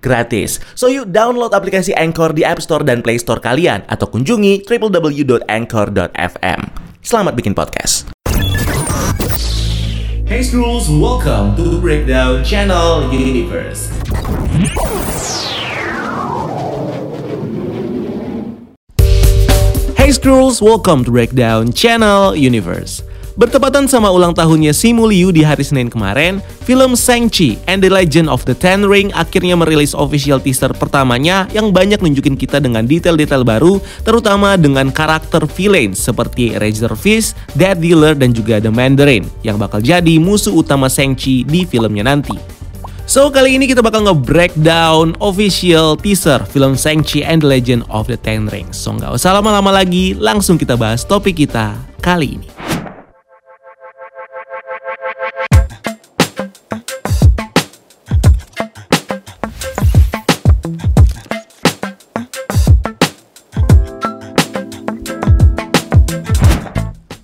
gratis. So yuk download aplikasi Anchor di App Store dan Play Store kalian atau kunjungi www.anchor.fm. Selamat bikin podcast. Hey Scrolls, welcome to Breakdown Channel Universe. Hey Scrolls, welcome to Breakdown Channel Universe. Bertepatan sama ulang tahunnya Simu Liu di hari Senin kemarin, film Shang-Chi and the Legend of the Ten Ring akhirnya merilis official teaser pertamanya yang banyak nunjukin kita dengan detail-detail baru, terutama dengan karakter villain seperti Razor Fist, Dead Dealer, dan juga The Mandarin yang bakal jadi musuh utama Shang-Chi di filmnya nanti. So kali ini kita bakal nge-breakdown official teaser film Shang-Chi and the Legend of the Ten Rings. So nggak usah lama-lama lagi, langsung kita bahas topik kita kali ini.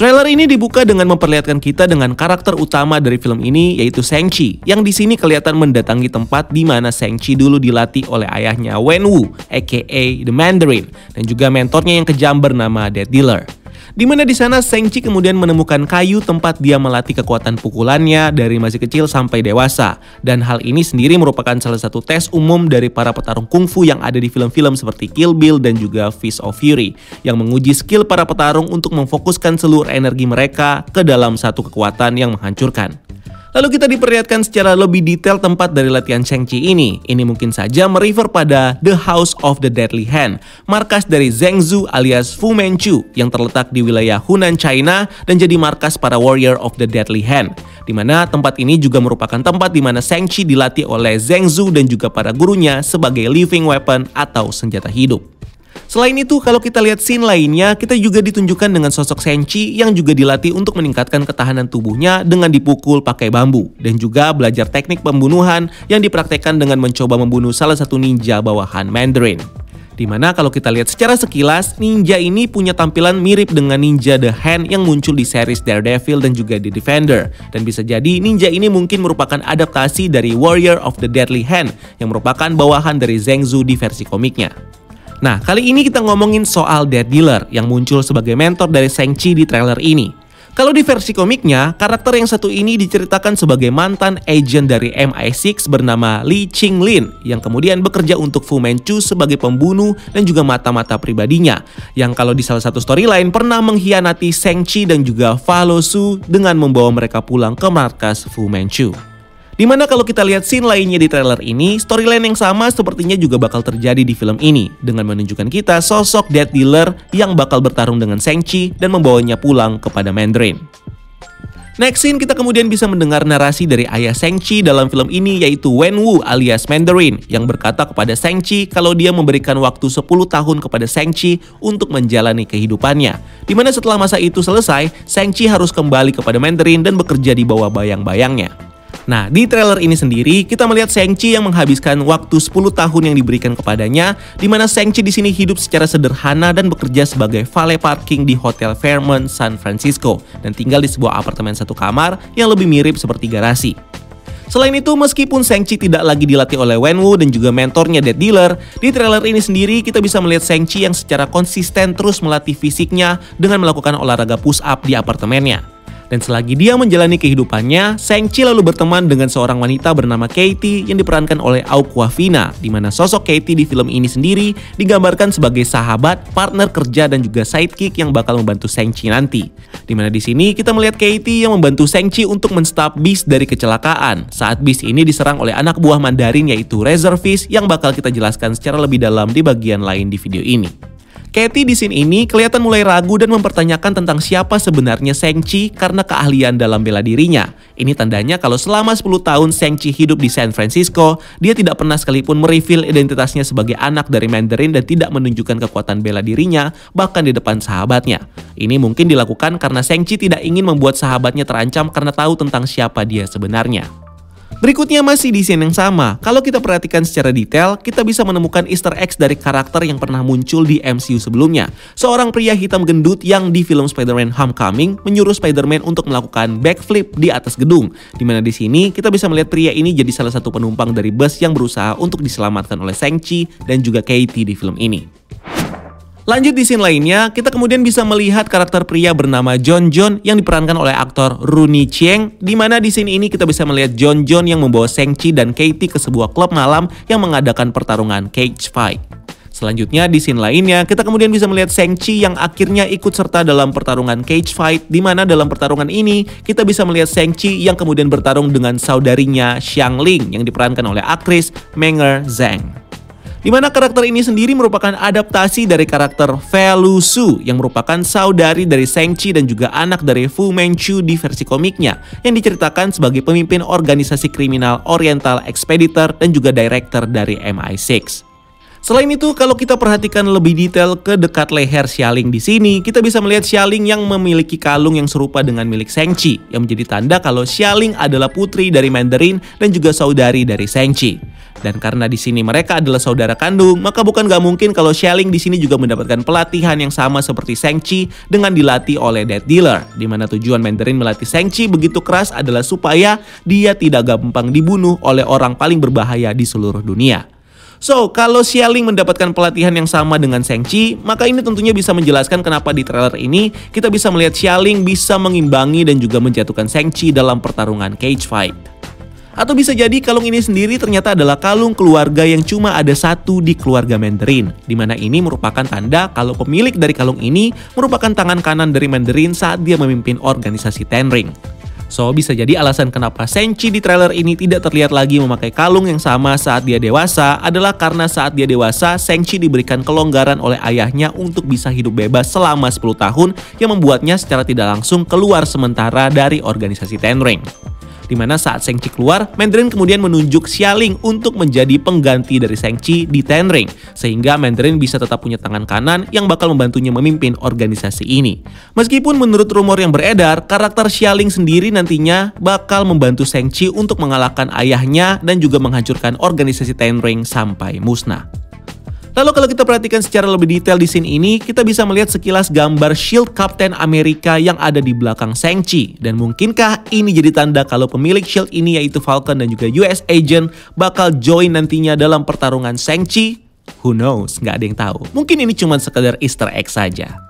Trailer ini dibuka dengan memperlihatkan kita dengan karakter utama dari film ini yaitu Shang-Chi yang di sini kelihatan mendatangi tempat di mana Shang-Chi dulu dilatih oleh ayahnya Wen Wu aka The Mandarin dan juga mentornya yang kejam bernama Dead Dealer. Di mana di sana Shang-Chi kemudian menemukan kayu tempat dia melatih kekuatan pukulannya dari masih kecil sampai dewasa. Dan hal ini sendiri merupakan salah satu tes umum dari para petarung kungfu yang ada di film-film seperti Kill Bill dan juga Fist of Fury yang menguji skill para petarung untuk memfokuskan seluruh energi mereka ke dalam satu kekuatan yang menghancurkan. Lalu kita diperlihatkan secara lebih detail tempat dari latihan Shang-Chi ini. Ini mungkin saja merefer pada The House of the Deadly Hand, markas dari Zheng Zhu alias Fu Manchu yang terletak di wilayah Hunan, China dan jadi markas para Warrior of the Deadly Hand. Di mana tempat ini juga merupakan tempat di mana Shang-Chi dilatih oleh Zheng Zhu dan juga para gurunya sebagai living weapon atau senjata hidup. Selain itu, kalau kita lihat scene lainnya, kita juga ditunjukkan dengan sosok Senchi yang juga dilatih untuk meningkatkan ketahanan tubuhnya dengan dipukul pakai bambu dan juga belajar teknik pembunuhan yang dipraktekkan dengan mencoba membunuh salah satu ninja bawahan Mandarin. Di mana kalau kita lihat secara sekilas, ninja ini punya tampilan mirip dengan ninja The Hand yang muncul di series Daredevil dan juga The Defender. Dan bisa jadi ninja ini mungkin merupakan adaptasi dari Warrior of the Deadly Hand yang merupakan bawahan dari Zheng Zhu di versi komiknya. Nah, kali ini kita ngomongin soal Dead Dealer yang muncul sebagai mentor dari Shang-Chi di trailer ini. Kalau di versi komiknya, karakter yang satu ini diceritakan sebagai mantan agent dari MI6 bernama Li Qinglin yang kemudian bekerja untuk Fu Manchu sebagai pembunuh dan juga mata-mata pribadinya yang kalau di salah satu storyline pernah mengkhianati Shang-Chi dan juga Fa Lo Su dengan membawa mereka pulang ke markas Fu Manchu. Di mana kalau kita lihat scene lainnya di trailer ini, storyline yang sama sepertinya juga bakal terjadi di film ini dengan menunjukkan kita sosok Dead Dealer yang bakal bertarung dengan Shang-Chi dan membawanya pulang kepada Mandarin. Next scene kita kemudian bisa mendengar narasi dari ayah Shang-Chi dalam film ini yaitu Wen Wu alias Mandarin yang berkata kepada Shang-Chi kalau dia memberikan waktu 10 tahun kepada Shang-Chi untuk menjalani kehidupannya. Di mana setelah masa itu selesai, Shang-Chi harus kembali kepada Mandarin dan bekerja di bawah bayang-bayangnya. Nah, di trailer ini sendiri kita melihat Shang-Chi yang menghabiskan waktu 10 tahun yang diberikan kepadanya, di mana Shang-Chi di sini hidup secara sederhana dan bekerja sebagai valet parking di Hotel Fairmont San Francisco dan tinggal di sebuah apartemen satu kamar yang lebih mirip seperti garasi. Selain itu, meskipun Shang-Chi tidak lagi dilatih oleh Wen Wu dan juga mentornya Dead Dealer, di trailer ini sendiri kita bisa melihat Shang-Chi yang secara konsisten terus melatih fisiknya dengan melakukan olahraga push up di apartemennya. Dan selagi dia menjalani kehidupannya, Shang-Chi lalu berteman dengan seorang wanita bernama Katie yang diperankan oleh Aquafina, di mana sosok Katie di film ini sendiri digambarkan sebagai sahabat, partner kerja dan juga sidekick yang bakal membantu Shang-Chi nanti. Di mana di sini kita melihat Katie yang membantu Shang-Chi untuk menstop Beast dari kecelakaan saat Beast ini diserang oleh anak buah Mandarin yaitu Razor Fist yang bakal kita jelaskan secara lebih dalam di bagian lain di video ini. Katie di scene ini kelihatan mulai ragu dan mempertanyakan tentang siapa sebenarnya Seng-Chi karena keahlian dalam bela dirinya. Ini tandanya kalau selama 10 tahun Seng-Chi hidup di San Francisco, dia tidak pernah sekalipun mereveal identitasnya sebagai anak dari Mandarin dan tidak menunjukkan kekuatan bela dirinya, bahkan di depan sahabatnya. Ini mungkin dilakukan karena Seng-Chi tidak ingin membuat sahabatnya terancam karena tahu tentang siapa dia sebenarnya. Berikutnya masih di scene yang sama. Kalau kita perhatikan secara detail, kita bisa menemukan easter eggs dari karakter yang pernah muncul di MCU sebelumnya. Seorang pria hitam gendut yang di film Spider-Man Homecoming menyuruh Spider-Man untuk melakukan backflip di atas gedung. Di mana di sini kita bisa melihat pria ini jadi salah satu penumpang dari bus yang berusaha untuk diselamatkan oleh Shang-Chi dan juga Katie di film ini. Lanjut di scene lainnya, kita kemudian bisa melihat karakter pria bernama John John yang diperankan oleh aktor Rooney Chieng, di mana di scene ini kita bisa melihat John John yang membawa Shang-Chi dan Katie ke sebuah klub malam yang mengadakan pertarungan cage fight. Selanjutnya di scene lainnya, kita kemudian bisa melihat Shang-Chi yang akhirnya ikut serta dalam pertarungan cage fight, di mana dalam pertarungan ini kita bisa melihat Shang-Chi yang kemudian bertarung dengan saudarinya Xiang Ling yang diperankan oleh aktris Menger Zhang di mana karakter ini sendiri merupakan adaptasi dari karakter Felu Su yang merupakan saudari dari Shang-Chi dan juga anak dari Fu Manchu di versi komiknya yang diceritakan sebagai pemimpin organisasi kriminal Oriental Expeditor dan juga director dari MI6. Selain itu, kalau kita perhatikan lebih detail ke dekat leher Xialing di sini, kita bisa melihat Xialing yang memiliki kalung yang serupa dengan milik Shang-Chi, yang menjadi tanda kalau Xialing adalah putri dari Mandarin dan juga saudari dari Shang-Chi. Dan karena di sini mereka adalah saudara kandung, maka bukan gak mungkin kalau Xialing di sini juga mendapatkan pelatihan yang sama seperti Shang-Chi dengan dilatih oleh Dead Dealer, di mana tujuan Mandarin melatih Shang-Chi begitu keras adalah supaya dia tidak gampang dibunuh oleh orang paling berbahaya di seluruh dunia. So, kalau Xialing mendapatkan pelatihan yang sama dengan Shang-Chi, maka ini tentunya bisa menjelaskan kenapa di trailer ini kita bisa melihat Xialing bisa mengimbangi dan juga menjatuhkan Shang-Chi dalam pertarungan cage fight. Atau bisa jadi kalung ini sendiri ternyata adalah kalung keluarga yang cuma ada satu di keluarga Mandarin, di mana ini merupakan tanda kalau pemilik dari kalung ini merupakan tangan kanan dari Mandarin saat dia memimpin organisasi Ten Ring. So, bisa jadi alasan kenapa Senchi di trailer ini tidak terlihat lagi memakai kalung yang sama saat dia dewasa adalah karena saat dia dewasa, Senchi diberikan kelonggaran oleh ayahnya untuk bisa hidup bebas selama 10 tahun yang membuatnya secara tidak langsung keluar sementara dari organisasi Ten Ring di mana saat Shang-Chi keluar, Mandarin kemudian menunjuk Xialing untuk menjadi pengganti dari Shang-Chi di Ten Ring, sehingga Mandarin bisa tetap punya tangan kanan yang bakal membantunya memimpin organisasi ini. Meskipun menurut rumor yang beredar, karakter Xialing sendiri nantinya bakal membantu Shang-Chi untuk mengalahkan ayahnya dan juga menghancurkan organisasi Ten Ring sampai musnah. Lalu kalau kita perhatikan secara lebih detail di scene ini, kita bisa melihat sekilas gambar shield Captain Amerika yang ada di belakang Shang-Chi. Dan mungkinkah ini jadi tanda kalau pemilik shield ini yaitu Falcon dan juga US Agent bakal join nantinya dalam pertarungan Shang-Chi? Who knows, nggak ada yang tahu. Mungkin ini cuma sekedar easter egg saja.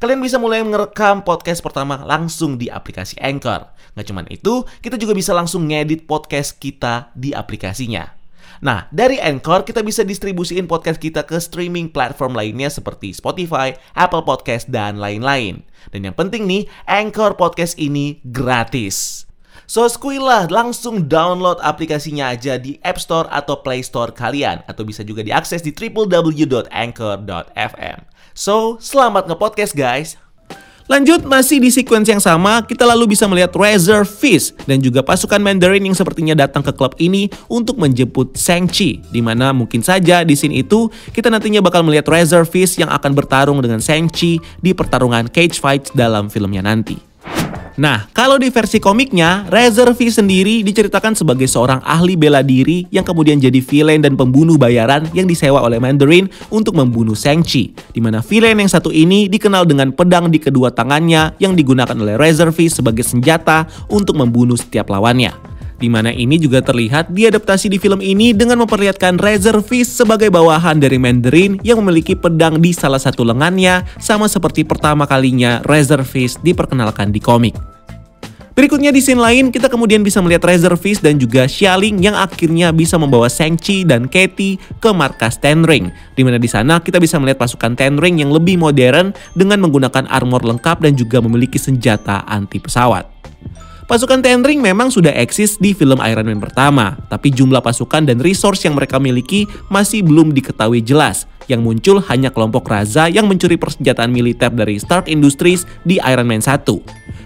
Kalian bisa mulai merekam podcast pertama langsung di aplikasi Anchor. Nggak cuman itu, kita juga bisa langsung ngedit podcast kita di aplikasinya. Nah, dari Anchor kita bisa distribusiin podcast kita ke streaming platform lainnya seperti Spotify, Apple Podcast, dan lain-lain. Dan yang penting nih, Anchor Podcast ini gratis. So, skuilah langsung download aplikasinya aja di App Store atau Play Store kalian. Atau bisa juga diakses di www.anchor.fm. So, selamat nge-podcast guys! Lanjut, masih di sequence yang sama, kita lalu bisa melihat Razor Fist dan juga pasukan Mandarin yang sepertinya datang ke klub ini untuk menjemput Shang-Chi. Di mana mungkin saja di scene itu, kita nantinya bakal melihat Razor Fist yang akan bertarung dengan Shang-Chi di pertarungan cage fight dalam filmnya nanti. Nah, kalau di versi komiknya, Razor sendiri diceritakan sebagai seorang ahli bela diri yang kemudian jadi villain dan pembunuh bayaran yang disewa oleh Mandarin untuk membunuh Shang-Chi. Di mana villain yang satu ini dikenal dengan pedang di kedua tangannya yang digunakan oleh Razor sebagai senjata untuk membunuh setiap lawannya di mana ini juga terlihat diadaptasi di film ini dengan memperlihatkan Razor sebagai bawahan dari Mandarin yang memiliki pedang di salah satu lengannya sama seperti pertama kalinya Razor diperkenalkan di komik. Berikutnya di scene lain, kita kemudian bisa melihat Razorfish dan juga Xialing yang akhirnya bisa membawa Shang-Chi dan Katie ke markas Tenring. Di mana di sana kita bisa melihat pasukan Tenring yang lebih modern dengan menggunakan armor lengkap dan juga memiliki senjata anti pesawat. Pasukan Tenring memang sudah eksis di film Iron Man pertama, tapi jumlah pasukan dan resource yang mereka miliki masih belum diketahui jelas. Yang muncul hanya kelompok Raza yang mencuri persenjataan militer dari Stark Industries di Iron Man 1.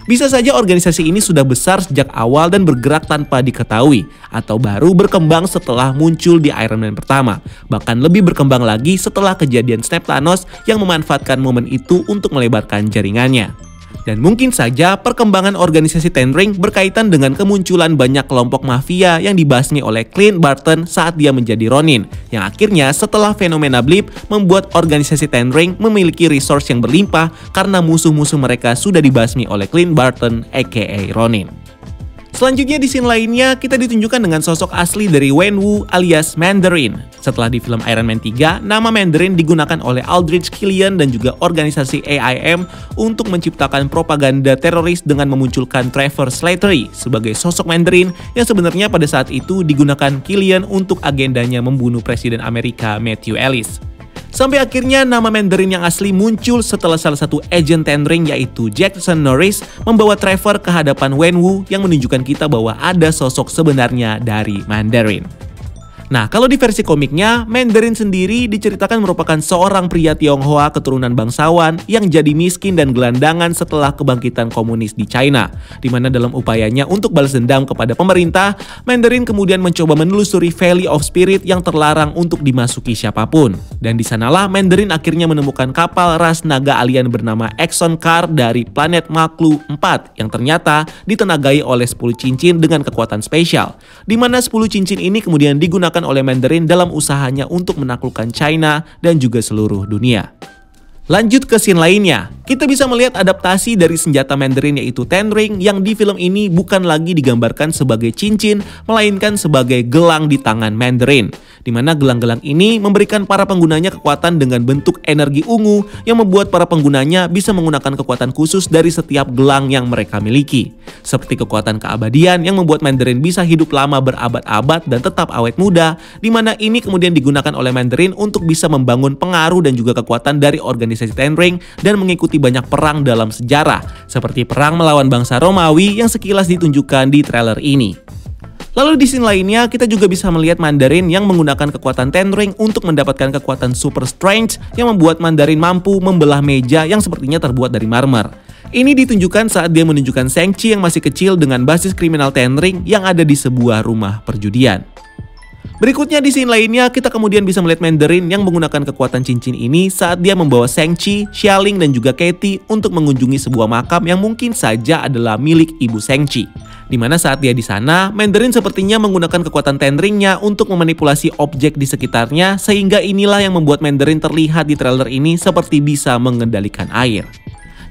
Bisa saja organisasi ini sudah besar sejak awal dan bergerak tanpa diketahui, atau baru berkembang setelah muncul di Iron Man pertama. Bahkan lebih berkembang lagi setelah kejadian Snap Thanos yang memanfaatkan momen itu untuk melebarkan jaringannya. Dan mungkin saja perkembangan organisasi Ten Ring berkaitan dengan kemunculan banyak kelompok mafia yang dibasmi oleh Clint Barton saat dia menjadi Ronin, yang akhirnya setelah fenomena blip membuat organisasi Ten Ring memiliki resource yang berlimpah karena musuh-musuh mereka sudah dibasmi oleh Clint Barton aka Ronin. Selanjutnya di scene lainnya, kita ditunjukkan dengan sosok asli dari Wen Wu alias Mandarin. Setelah di film Iron Man 3, nama Mandarin digunakan oleh Aldrich Killian dan juga organisasi AIM untuk menciptakan propaganda teroris dengan memunculkan Trevor Slattery sebagai sosok Mandarin yang sebenarnya pada saat itu digunakan Killian untuk agendanya membunuh Presiden Amerika Matthew Ellis. Sampai akhirnya nama Mandarin yang asli muncul setelah salah satu agent tendering yaitu Jackson Norris membawa Trevor ke hadapan Wenwu yang menunjukkan kita bahwa ada sosok sebenarnya dari Mandarin. Nah, kalau di versi komiknya, Mandarin sendiri diceritakan merupakan seorang pria Tionghoa keturunan bangsawan yang jadi miskin dan gelandangan setelah kebangkitan komunis di China. Di mana dalam upayanya untuk balas dendam kepada pemerintah, Mandarin kemudian mencoba menelusuri Valley of Spirit yang terlarang untuk dimasuki siapa pun. Dan di sanalah Mandarin akhirnya menemukan kapal ras naga alien bernama Exxon Car dari planet Maklu 4 yang ternyata ditenagai oleh 10 cincin dengan kekuatan spesial. Di mana 10 cincin ini kemudian digunakan oleh Mandarin dalam usahanya untuk menaklukkan China dan juga seluruh dunia. Lanjut ke scene lainnya, kita bisa melihat adaptasi dari senjata Mandarin yaitu Ten Ring yang di film ini bukan lagi digambarkan sebagai cincin, melainkan sebagai gelang di tangan Mandarin. Di mana gelang-gelang ini memberikan para penggunanya kekuatan dengan bentuk energi ungu yang membuat para penggunanya bisa menggunakan kekuatan khusus dari setiap gelang yang mereka miliki. Seperti kekuatan keabadian yang membuat Mandarin bisa hidup lama berabad-abad dan tetap awet muda, di mana ini kemudian digunakan oleh Mandarin untuk bisa membangun pengaruh dan juga kekuatan dari organisasi Ten Ring dan mengikuti banyak perang dalam sejarah, seperti perang melawan bangsa Romawi yang sekilas ditunjukkan di trailer ini. Lalu di scene lainnya, kita juga bisa melihat Mandarin yang menggunakan kekuatan Ten Ring untuk mendapatkan kekuatan Super Strength yang membuat Mandarin mampu membelah meja yang sepertinya terbuat dari marmer. Ini ditunjukkan saat dia menunjukkan Shang-Chi yang masih kecil dengan basis kriminal Ten Ring yang ada di sebuah rumah perjudian. Berikutnya di scene lainnya, kita kemudian bisa melihat Mandarin yang menggunakan kekuatan cincin ini saat dia membawa Shang-Chi, dan juga Katie untuk mengunjungi sebuah makam yang mungkin saja adalah milik ibu Shang-Chi. Di mana saat dia di sana, Mandarin sepertinya menggunakan kekuatan tendringnya untuk memanipulasi objek di sekitarnya sehingga inilah yang membuat Mandarin terlihat di trailer ini seperti bisa mengendalikan air.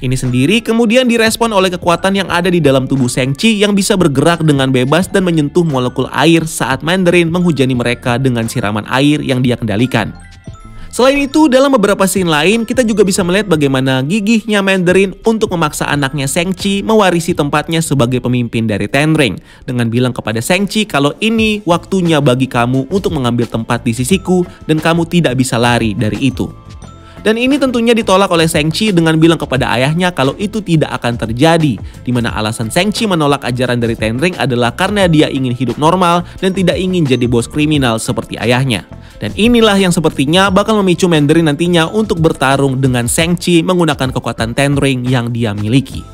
Ini sendiri kemudian direspon oleh kekuatan yang ada di dalam tubuh Shang-Chi yang bisa bergerak dengan bebas dan menyentuh molekul air saat Mandarin menghujani mereka dengan siraman air yang dia kendalikan. Selain itu, dalam beberapa scene lain, kita juga bisa melihat bagaimana gigihnya Mandarin untuk memaksa anaknya Shang-Chi mewarisi tempatnya sebagai pemimpin dari Ten Ring, dengan bilang kepada Shang-Chi kalau ini waktunya bagi kamu untuk mengambil tempat di sisiku dan kamu tidak bisa lari dari itu. Dan ini tentunya ditolak oleh Shang-Chi dengan bilang kepada ayahnya kalau itu tidak akan terjadi. Di mana alasan Shang-Chi menolak ajaran dari Ten Ring adalah karena dia ingin hidup normal dan tidak ingin jadi bos kriminal seperti ayahnya. Dan inilah yang sepertinya bakal memicu Mandarin nantinya untuk bertarung dengan Shang-Chi menggunakan kekuatan Ten Ring yang dia miliki.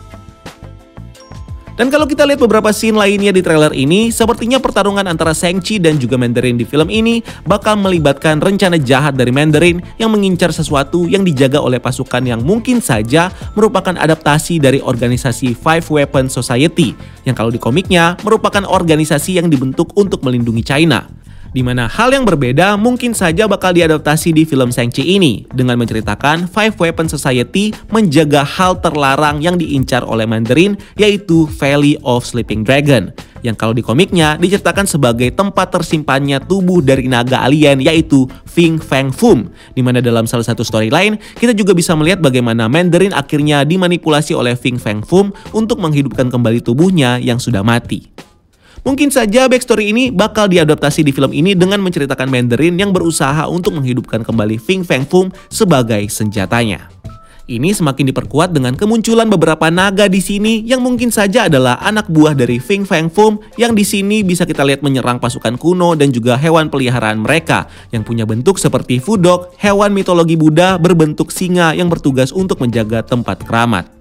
Dan kalau kita lihat beberapa scene lainnya di trailer ini, sepertinya pertarungan antara Shang-Chi dan juga Mandarin di film ini bakal melibatkan rencana jahat dari Mandarin yang mengincar sesuatu yang dijaga oleh pasukan yang mungkin saja merupakan adaptasi dari organisasi Five Weapon Society, yang kalau di komiknya merupakan organisasi yang dibentuk untuk melindungi China. Di mana hal yang berbeda mungkin saja bakal diadaptasi di film Shang-Chi ini dengan menceritakan Five Weapon Society menjaga hal terlarang yang diincar oleh Mandarin yaitu Valley of Sleeping Dragon yang kalau di komiknya diceritakan sebagai tempat tersimpannya tubuh dari naga alien yaitu Fing Fang Fum di mana dalam salah satu storyline kita juga bisa melihat bagaimana Mandarin akhirnya dimanipulasi oleh Fing Fang Fum untuk menghidupkan kembali tubuhnya yang sudah mati. Mungkin saja backstory ini bakal diadaptasi di film ini dengan menceritakan Mandarin yang berusaha untuk menghidupkan kembali Fing Fang Fum sebagai senjatanya. Ini semakin diperkuat dengan kemunculan beberapa naga di sini yang mungkin saja adalah anak buah dari Fing Fang Fum yang di sini bisa kita lihat menyerang pasukan kuno dan juga hewan peliharaan mereka yang punya bentuk seperti Fudok, hewan mitologi Buddha berbentuk singa yang bertugas untuk menjaga tempat keramat.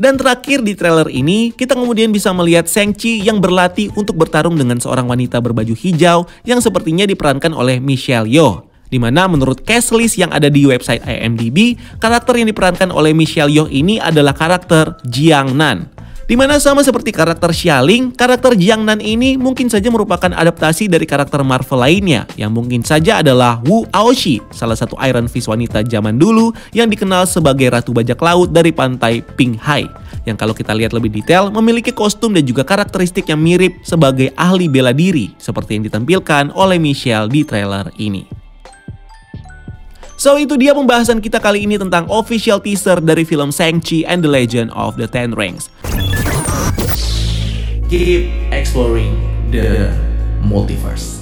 Dan terakhir di trailer ini, kita kemudian bisa melihat Shang-Chi yang berlatih untuk bertarung dengan seorang wanita berbaju hijau yang sepertinya diperankan oleh Michelle Yeoh. Di mana menurut cast list yang ada di website IMDb, karakter yang diperankan oleh Michelle Yeoh ini adalah karakter Jiang Nan. Di mana sama seperti karakter Xialing, karakter Jiang Nan ini mungkin saja merupakan adaptasi dari karakter Marvel lainnya yang mungkin saja adalah Wu Aoshi, salah satu Iron Fist wanita zaman dulu yang dikenal sebagai Ratu Bajak Laut dari pantai Ping Hai. Yang kalau kita lihat lebih detail memiliki kostum dan juga karakteristik yang mirip sebagai ahli bela diri seperti yang ditampilkan oleh Michelle di trailer ini. So itu dia pembahasan kita kali ini tentang official teaser dari film Shang-Chi and the Legend of the Ten Rings keep exploring the multiverse.